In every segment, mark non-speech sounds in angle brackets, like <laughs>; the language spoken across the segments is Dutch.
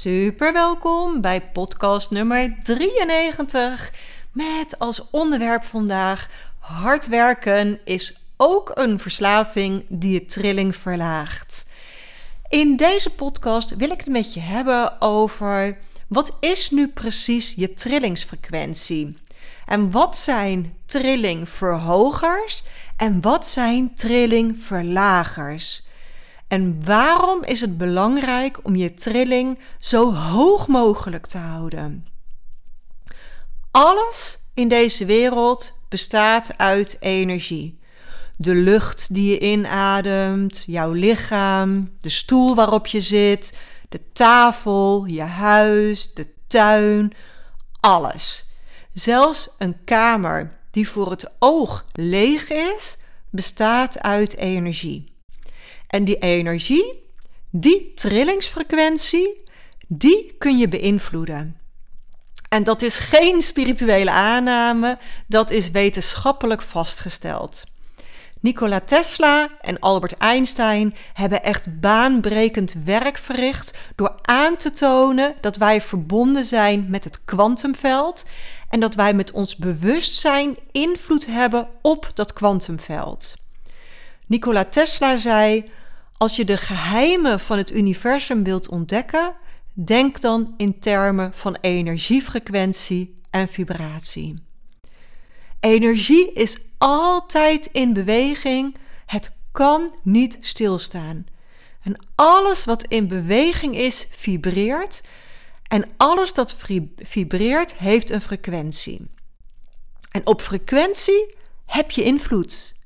Super welkom bij podcast nummer 93 met als onderwerp vandaag hard werken is ook een verslaving die je trilling verlaagt. In deze podcast wil ik het met je hebben over wat is nu precies je trillingsfrequentie? En wat zijn trillingverhogers en wat zijn trillingverlagers? En waarom is het belangrijk om je trilling zo hoog mogelijk te houden? Alles in deze wereld bestaat uit energie. De lucht die je inademt, jouw lichaam, de stoel waarop je zit, de tafel, je huis, de tuin, alles. Zelfs een kamer die voor het oog leeg is, bestaat uit energie. En die energie, die trillingsfrequentie, die kun je beïnvloeden. En dat is geen spirituele aanname, dat is wetenschappelijk vastgesteld. Nikola Tesla en Albert Einstein hebben echt baanbrekend werk verricht door aan te tonen dat wij verbonden zijn met het kwantumveld en dat wij met ons bewustzijn invloed hebben op dat kwantumveld. Nikola Tesla zei: Als je de geheimen van het universum wilt ontdekken, denk dan in termen van energiefrequentie en vibratie. Energie is altijd in beweging. Het kan niet stilstaan. En alles wat in beweging is, vibreert. En alles dat vibreert, heeft een frequentie. En op frequentie heb je invloed.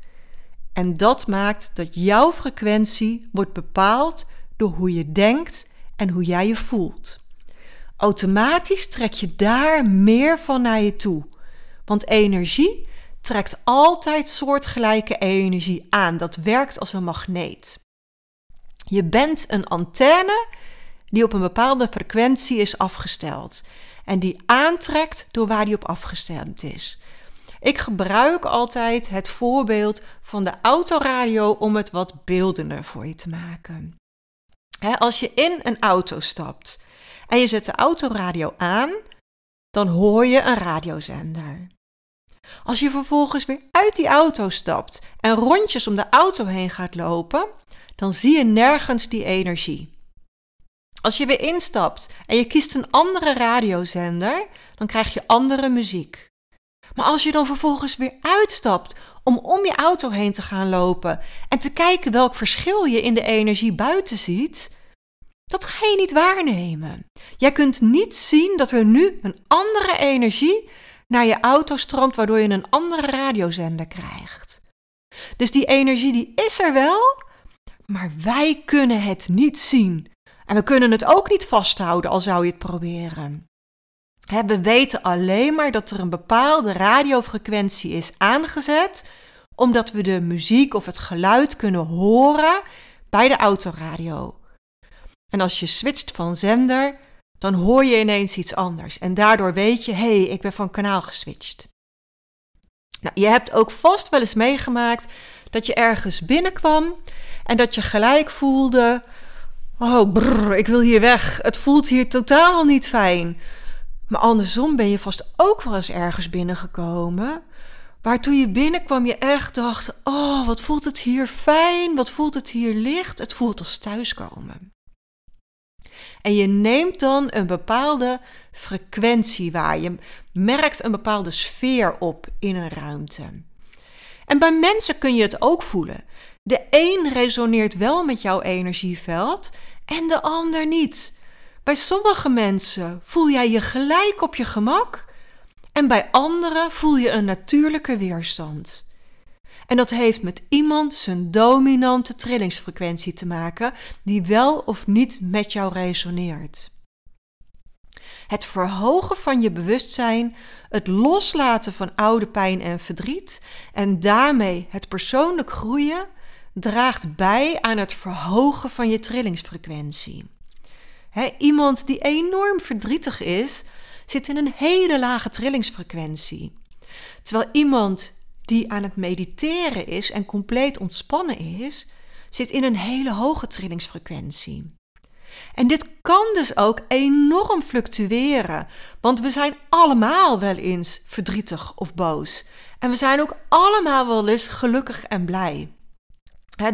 En dat maakt dat jouw frequentie wordt bepaald door hoe je denkt en hoe jij je voelt. Automatisch trek je daar meer van naar je toe. Want energie trekt altijd soortgelijke energie aan. Dat werkt als een magneet. Je bent een antenne die op een bepaalde frequentie is afgesteld en die aantrekt door waar die op afgestemd is. Ik gebruik altijd het voorbeeld van de autoradio om het wat beeldender voor je te maken. als je in een auto stapt en je zet de autoradio aan, dan hoor je een radiozender. Als je vervolgens weer uit die auto stapt en rondjes om de auto heen gaat lopen, dan zie je nergens die energie. Als je weer instapt en je kiest een andere radiozender, dan krijg je andere muziek. Maar als je dan vervolgens weer uitstapt om om je auto heen te gaan lopen en te kijken welk verschil je in de energie buiten ziet, dat ga je niet waarnemen. Jij kunt niet zien dat er nu een andere energie naar je auto stroomt, waardoor je een andere radiozender krijgt. Dus die energie die is er wel, maar wij kunnen het niet zien. En we kunnen het ook niet vasthouden, al zou je het proberen. We weten alleen maar dat er een bepaalde radiofrequentie is aangezet, omdat we de muziek of het geluid kunnen horen bij de autoradio. En als je switcht van zender, dan hoor je ineens iets anders. En daardoor weet je, hé, hey, ik ben van kanaal geswitcht. Nou, je hebt ook vast wel eens meegemaakt dat je ergens binnenkwam en dat je gelijk voelde: Oh, brrr, ik wil hier weg. Het voelt hier totaal niet fijn. Maar andersom ben je vast ook wel eens ergens binnengekomen. Waar toen je binnenkwam je echt dacht: Oh, wat voelt het hier fijn? Wat voelt het hier licht? Het voelt als thuiskomen. En je neemt dan een bepaalde frequentie waar. Je merkt een bepaalde sfeer op in een ruimte. En bij mensen kun je het ook voelen. De een resoneert wel met jouw energieveld en de ander niet. Bij sommige mensen voel jij je gelijk op je gemak en bij anderen voel je een natuurlijke weerstand. En dat heeft met iemand zijn dominante trillingsfrequentie te maken, die wel of niet met jou resoneert. Het verhogen van je bewustzijn, het loslaten van oude pijn en verdriet en daarmee het persoonlijk groeien draagt bij aan het verhogen van je trillingsfrequentie. Iemand die enorm verdrietig is, zit in een hele lage trillingsfrequentie. Terwijl iemand die aan het mediteren is en compleet ontspannen is, zit in een hele hoge trillingsfrequentie. En dit kan dus ook enorm fluctueren, want we zijn allemaal wel eens verdrietig of boos. En we zijn ook allemaal wel eens gelukkig en blij.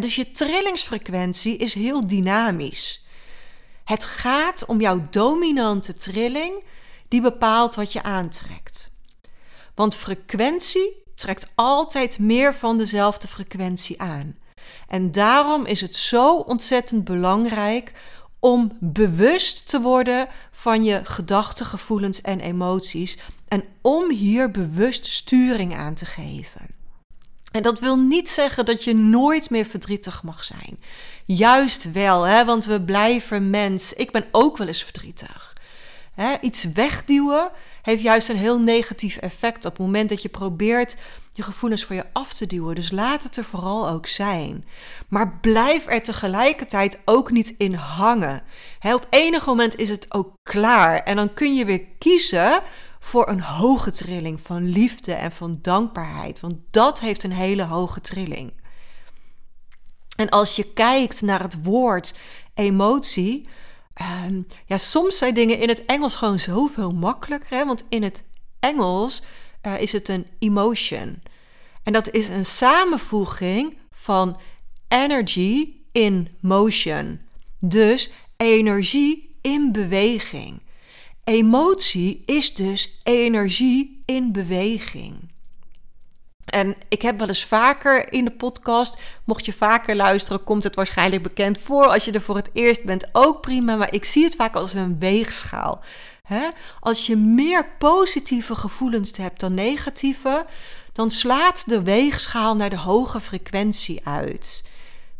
dus je trillingsfrequentie is heel dynamisch. Het gaat om jouw dominante trilling die bepaalt wat je aantrekt. Want frequentie trekt altijd meer van dezelfde frequentie aan. En daarom is het zo ontzettend belangrijk om bewust te worden van je gedachten, gevoelens en emoties en om hier bewust sturing aan te geven. En dat wil niet zeggen dat je nooit meer verdrietig mag zijn. Juist wel, hè, want we blijven mens. Ik ben ook wel eens verdrietig. Hè, iets wegduwen heeft juist een heel negatief effect op het moment dat je probeert je gevoelens voor je af te duwen. Dus laat het er vooral ook zijn. Maar blijf er tegelijkertijd ook niet in hangen. op enig moment is het ook klaar. En dan kun je weer kiezen voor een hoge trilling van liefde en van dankbaarheid. Want dat heeft een hele hoge trilling. En als je kijkt naar het woord emotie. Um, ja, soms zijn dingen in het Engels gewoon zoveel makkelijker. Hè? Want in het Engels uh, is het een emotion. En dat is een samenvoeging van energy in motion. Dus energie in beweging. Emotie is dus energie in beweging. En ik heb wel eens vaker in de podcast, mocht je vaker luisteren, komt het waarschijnlijk bekend voor. Als je er voor het eerst bent, ook prima. Maar ik zie het vaak als een weegschaal. Als je meer positieve gevoelens hebt dan negatieve, dan slaat de weegschaal naar de hoge frequentie uit.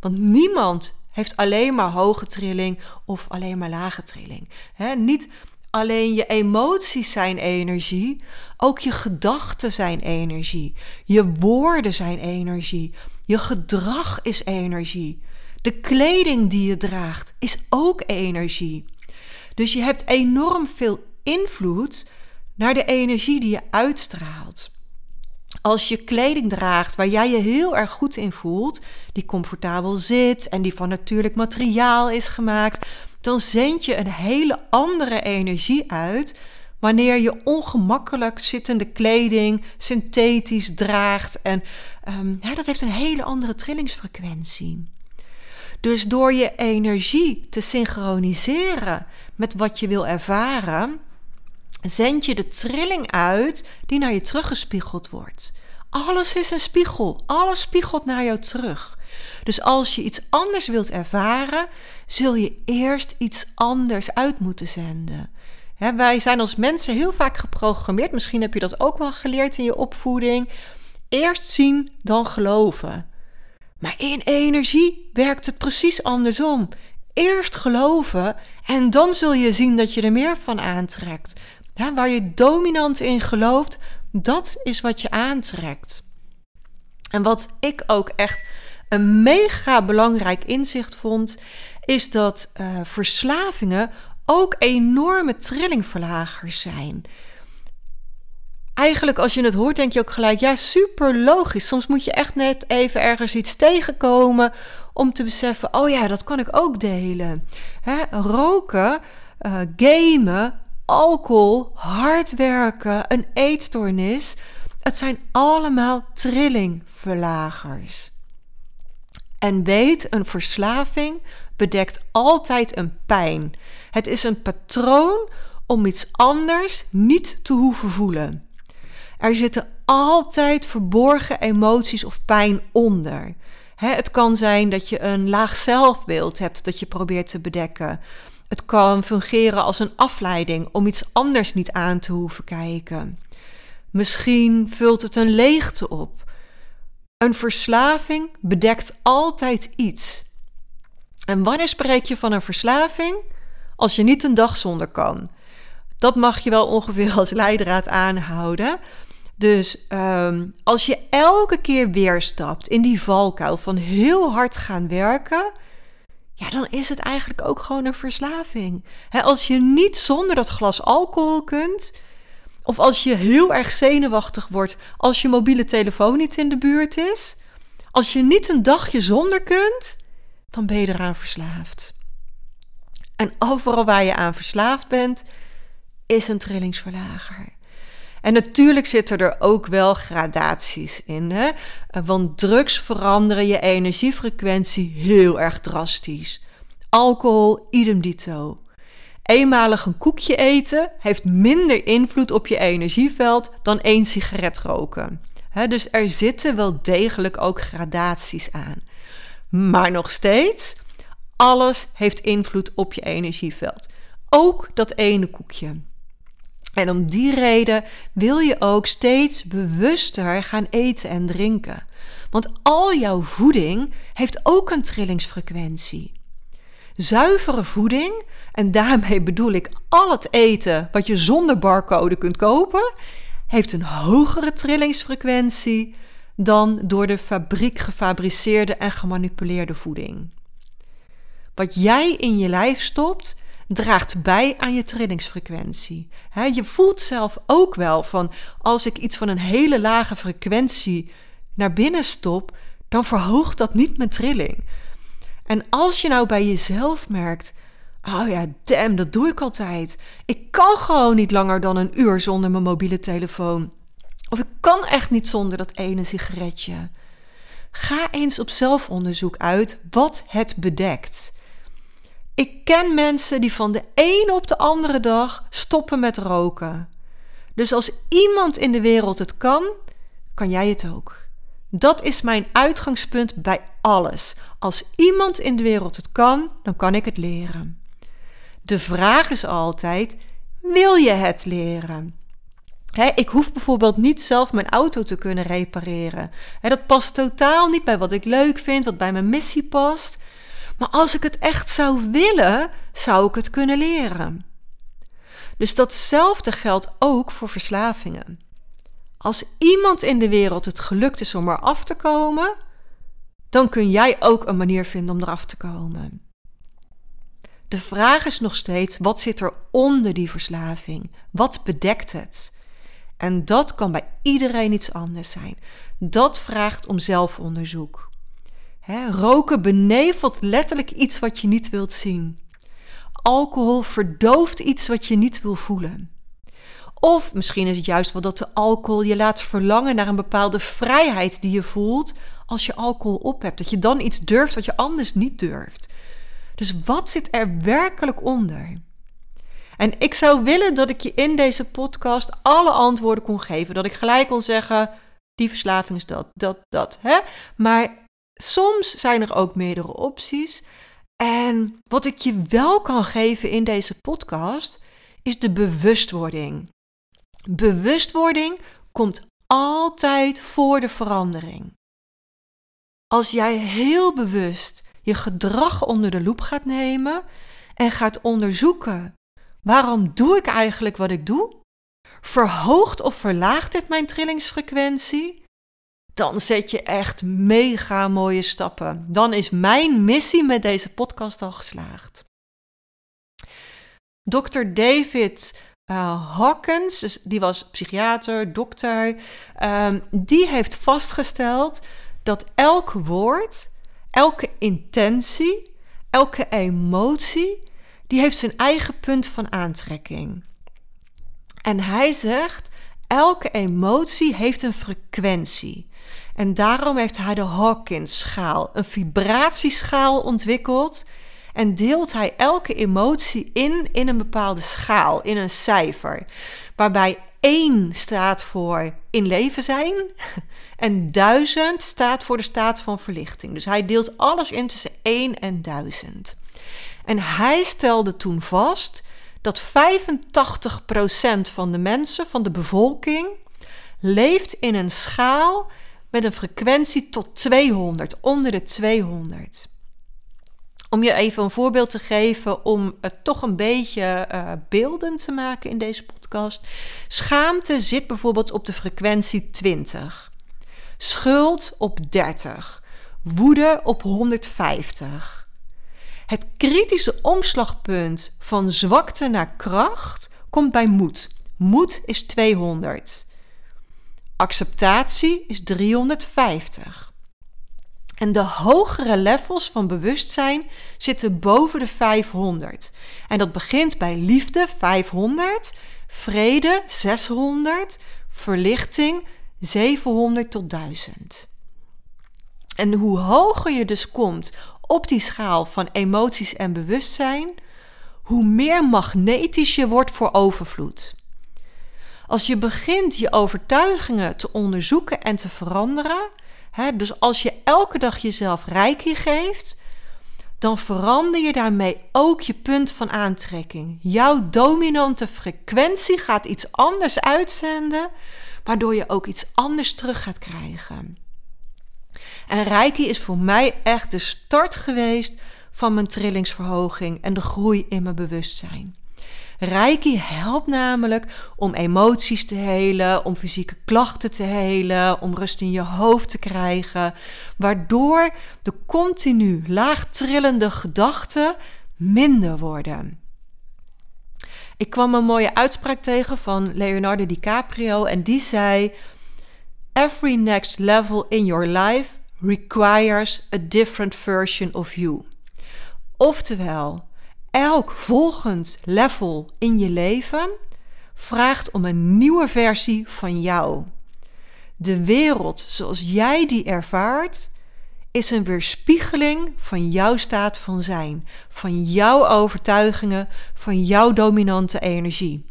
Want niemand heeft alleen maar hoge trilling of alleen maar lage trilling. niet alleen je emoties zijn energie, ook je gedachten zijn energie. Je woorden zijn energie. Je gedrag is energie. De kleding die je draagt is ook energie. Dus je hebt enorm veel invloed naar de energie die je uitstraalt. Als je kleding draagt waar jij je heel erg goed in voelt, die comfortabel zit en die van natuurlijk materiaal is gemaakt, dan zend je een hele andere energie uit wanneer je ongemakkelijk zittende kleding synthetisch draagt. En ja, dat heeft een hele andere trillingsfrequentie. Dus door je energie te synchroniseren met wat je wil ervaren, zend je de trilling uit die naar je teruggespiegeld wordt. Alles is een spiegel. Alles spiegelt naar jou terug. Dus als je iets anders wilt ervaren, zul je eerst iets anders uit moeten zenden. wij zijn als mensen heel vaak geprogrammeerd. Misschien heb je dat ook wel geleerd in je opvoeding. Eerst zien, dan geloven. Maar in energie werkt het precies andersom. Eerst geloven en dan zul je zien dat je er meer van aantrekt. Waar je dominant in gelooft, dat is wat je aantrekt. En wat ik ook echt een mega belangrijk inzicht vond, is dat uh, verslavingen ook enorme trillingverlagers zijn. Eigenlijk als je het hoort, denk je ook gelijk, ja, super logisch. Soms moet je echt net even ergens iets tegenkomen om te beseffen, oh ja, dat kan ik ook delen. Hè, roken, uh, gamen, alcohol, hard werken, een eetstoornis. Het zijn allemaal trillingverlagers. En weet, een verslaving bedekt altijd een pijn. Het is een patroon om iets anders niet te hoeven voelen. Er zitten altijd verborgen emoties of pijn onder. het kan zijn dat je een laag zelfbeeld hebt dat je probeert te bedekken. Het kan fungeren als een afleiding om iets anders niet aan te hoeven kijken. Misschien vult het een leegte op. Een verslaving bedekt altijd iets. En wanneer spreek je van een verslaving? Als je niet een dag zonder kan. Dat mag je wel ongeveer als leidraad aanhouden. Dus ehm, als je elke keer weer stapt in die valkuil van heel hard gaan werken, ja, dan is het eigenlijk ook gewoon een verslaving. als je niet zonder dat glas alcohol kunt, of als je heel erg zenuwachtig wordt als je mobiele telefoon niet in de buurt is, als je niet een dagje zonder kunt, dan ben je eraan verslaafd. En overal waar je aan verslaafd bent, is een trillingsverlager. En natuurlijk zitten er ook wel gradaties in. Hè? Want drugs veranderen je energiefrequentie heel erg drastisch. Alcohol, idem dito. Eenmalig een koekje eten heeft minder invloed op je energieveld dan één sigaret roken. dus er zitten wel degelijk ook gradaties aan. Maar nog steeds, alles heeft invloed op je energieveld. Ook dat ene koekje. En om die reden wil je ook steeds bewuster gaan eten en drinken. Want al jouw voeding heeft ook een trillingsfrequentie. Zuivere voeding, en daarmee bedoel ik al het eten wat je zonder barcode kunt kopen, heeft een hogere trillingsfrequentie dan door de fabriek gefabriceerde en gemanipuleerde voeding. Wat jij in je lijf stopt, draagt bij aan je trillingsfrequentie. je voelt zelf ook wel van als ik iets van een hele lage frequentie naar binnen stop, dan verhoogt dat niet mijn trilling. En als je nou bij jezelf merkt, oh ja, damn, dat doe ik altijd. Ik kan gewoon niet langer dan een uur zonder mijn mobiele telefoon. Of ik kan echt niet zonder dat ene sigaretje. Ga eens op zelfonderzoek uit wat het bedekt. Ik ken mensen die van de ene op de andere dag stoppen met roken. Dus als iemand in de wereld het kan, kan jij het ook. Dat is mijn uitgangspunt bij alles. Als iemand in de wereld het kan, dan kan ik het leren. De vraag is altijd: wil je het leren? ik hoef bijvoorbeeld niet zelf mijn auto te kunnen repareren. dat past totaal niet bij wat ik leuk vind, wat bij mijn missie past. Maar als ik het echt zou willen, zou ik het kunnen leren. Dus datzelfde geldt ook voor verslavingen. Als iemand in de wereld het gelukt is om eraf te komen, dan kun jij ook een manier vinden om eraf te komen. De vraag is nog steeds: wat zit er onder die verslaving? Wat bedekt het? En dat kan bij iedereen iets anders zijn. Dat vraagt om zelfonderzoek roken benevelt letterlijk iets wat je niet wilt zien. Alcohol verdooft iets wat je niet wil voelen. Of misschien is het juist wel dat de alcohol je laat verlangen naar een bepaalde vrijheid die je voelt als je alcohol op hebt. Dat je dan iets durft wat je anders niet durft. Dus wat zit er werkelijk onder? En ik zou willen dat ik je in deze podcast alle antwoorden kon geven. Dat ik gelijk kon zeggen: die verslaving is dat, dat, dat. Hè? Maar soms zijn er ook meerdere opties. En wat ik je wel kan geven in deze podcast is de bewustwording. Bewustwording komt altijd voor de verandering. Als jij heel bewust je gedrag onder de loep gaat nemen en gaat onderzoeken waarom doe ik eigenlijk wat ik doe? Verhoogt of verlaagt dit mijn trillingsfrequentie? dan zet je echt mega mooie stappen. Dan is mijn missie met deze podcast al geslaagd. Dr. David uh, Hawkins, dus die was psychiater, dokter, um, die heeft vastgesteld dat elk woord, elke intentie, elke emotie, die heeft zijn eigen punt van aantrekking. En hij zegt, elke emotie heeft een frequentie. En daarom heeft hij de Hawkins-schaal, een vibratieschaal ontwikkeld. En deelt hij elke emotie in in een bepaalde schaal, in een cijfer. Waarbij 1 staat voor in leven zijn <laughs> en 1000 staat voor de staat van verlichting. Dus hij deelt alles in tussen 1 en 1000. En hij stelde toen vast dat 85% van de mensen, van de bevolking, leeft in een schaal met een frequentie tot 200, onder de 200. Om je even een voorbeeld te geven om het toch een beetje uh, beeldend te maken in deze podcast. Schaamte zit bijvoorbeeld op de frequentie 20. Schuld op 30. Woede op 150. Het kritische omslagpunt van zwakte naar kracht komt bij moed. Moed is 200. Acceptatie is 350. En de hogere levels van bewustzijn zitten boven de 500. En dat begint bij liefde 500, vrede 600, verlichting 700 tot 1000. En hoe hoger je dus komt op die schaal van emoties en bewustzijn, hoe meer magnetisch je wordt voor overvloed. Als je begint je overtuigingen te onderzoeken en te veranderen, dus als je elke dag jezelf reiki geeft, dan verander je daarmee ook je punt van aantrekking. Jouw dominante frequentie gaat iets anders uitzenden, waardoor je ook iets anders terug gaat krijgen. En Reiki is voor mij echt de start geweest van mijn trillingsverhoging en de groei in mijn bewustzijn. Reiki helpt namelijk om emoties te helen, om fysieke klachten te helen, om rust in je hoofd te krijgen, waardoor de continu laag trillende gedachten minder worden. Ik kwam een mooie uitspraak tegen van Leonardo DiCaprio en die zei: Every next level in your life requires a different version of you. Oftewel, elk volgend level in je leven vraagt om een nieuwe versie van jou. De wereld zoals jij die ervaart, is een weerspiegeling van jouw staat van zijn, van jouw overtuigingen, van jouw dominante energie.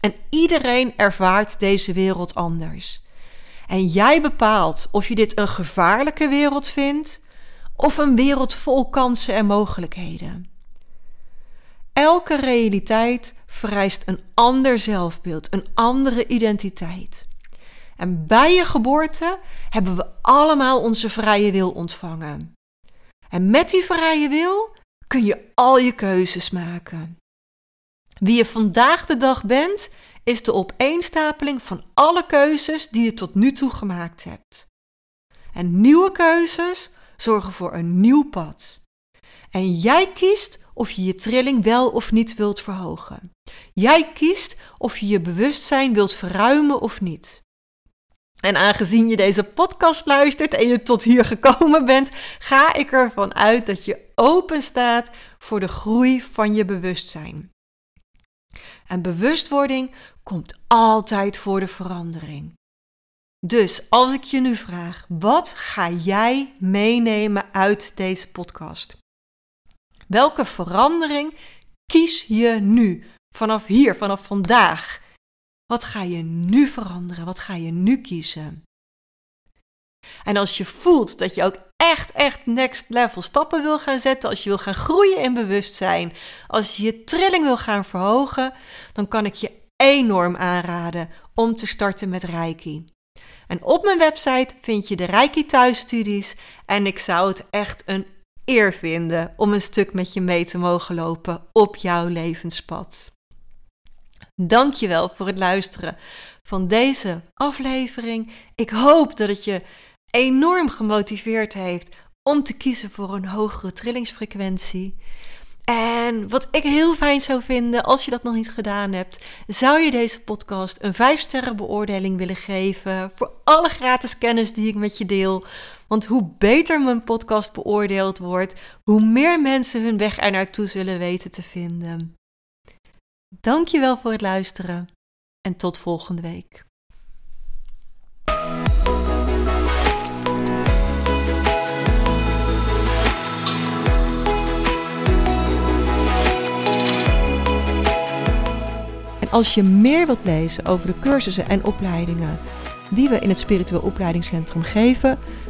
En iedereen ervaart deze wereld anders. En jij bepaalt of je dit een gevaarlijke wereld vindt of een wereld vol kansen en mogelijkheden. Elke realiteit vereist een ander zelfbeeld, een andere identiteit. En bij je geboorte hebben we allemaal onze vrije wil ontvangen. En met die vrije wil kun je al je keuzes maken. Wie je vandaag de dag bent, is de opeenstapeling van alle keuzes die je tot nu toe gemaakt hebt. En nieuwe keuzes zorgen voor een nieuw pad. En jij kiest of je je trilling wel of niet wilt verhogen. Jij kiest of je je bewustzijn wilt verruimen of niet. En aangezien je deze podcast luistert en je tot hier gekomen bent, ga ik ervan uit dat je open staat voor de groei van je bewustzijn. En bewustwording komt altijd voor de verandering. Dus als ik je nu vraag, wat ga jij meenemen uit deze podcast? Welke verandering kies je nu? Vanaf hier, vanaf vandaag. Wat ga je nu veranderen? Wat ga je nu kiezen? En als je voelt dat je ook echt, echt next level stappen wil gaan zetten, als je wil gaan groeien in bewustzijn, als je je trilling wil gaan verhogen, dan kan ik je enorm aanraden om te starten met Reiki. En op mijn website vind je de Reiki thuisstudies en ik zou het echt een eer vinden om een stuk met je mee te mogen lopen op jouw levenspad. Dankjewel voor het luisteren van deze aflevering. Ik hoop dat het je enorm gemotiveerd heeft om te kiezen voor een hogere trillingsfrequentie. En wat ik heel fijn zou vinden, als je dat nog niet gedaan hebt, zou je deze podcast een 5-sterren beoordeling willen geven voor alle gratis kennis die ik met je deel. Want hoe beter mijn podcast beoordeeld wordt, hoe meer mensen hun weg er naartoe zullen weten te vinden. Dankjewel voor het luisteren en tot volgende week. En als je meer wilt lezen over de cursussen en opleidingen die we in het Spiritueel Opleidingscentrum geven,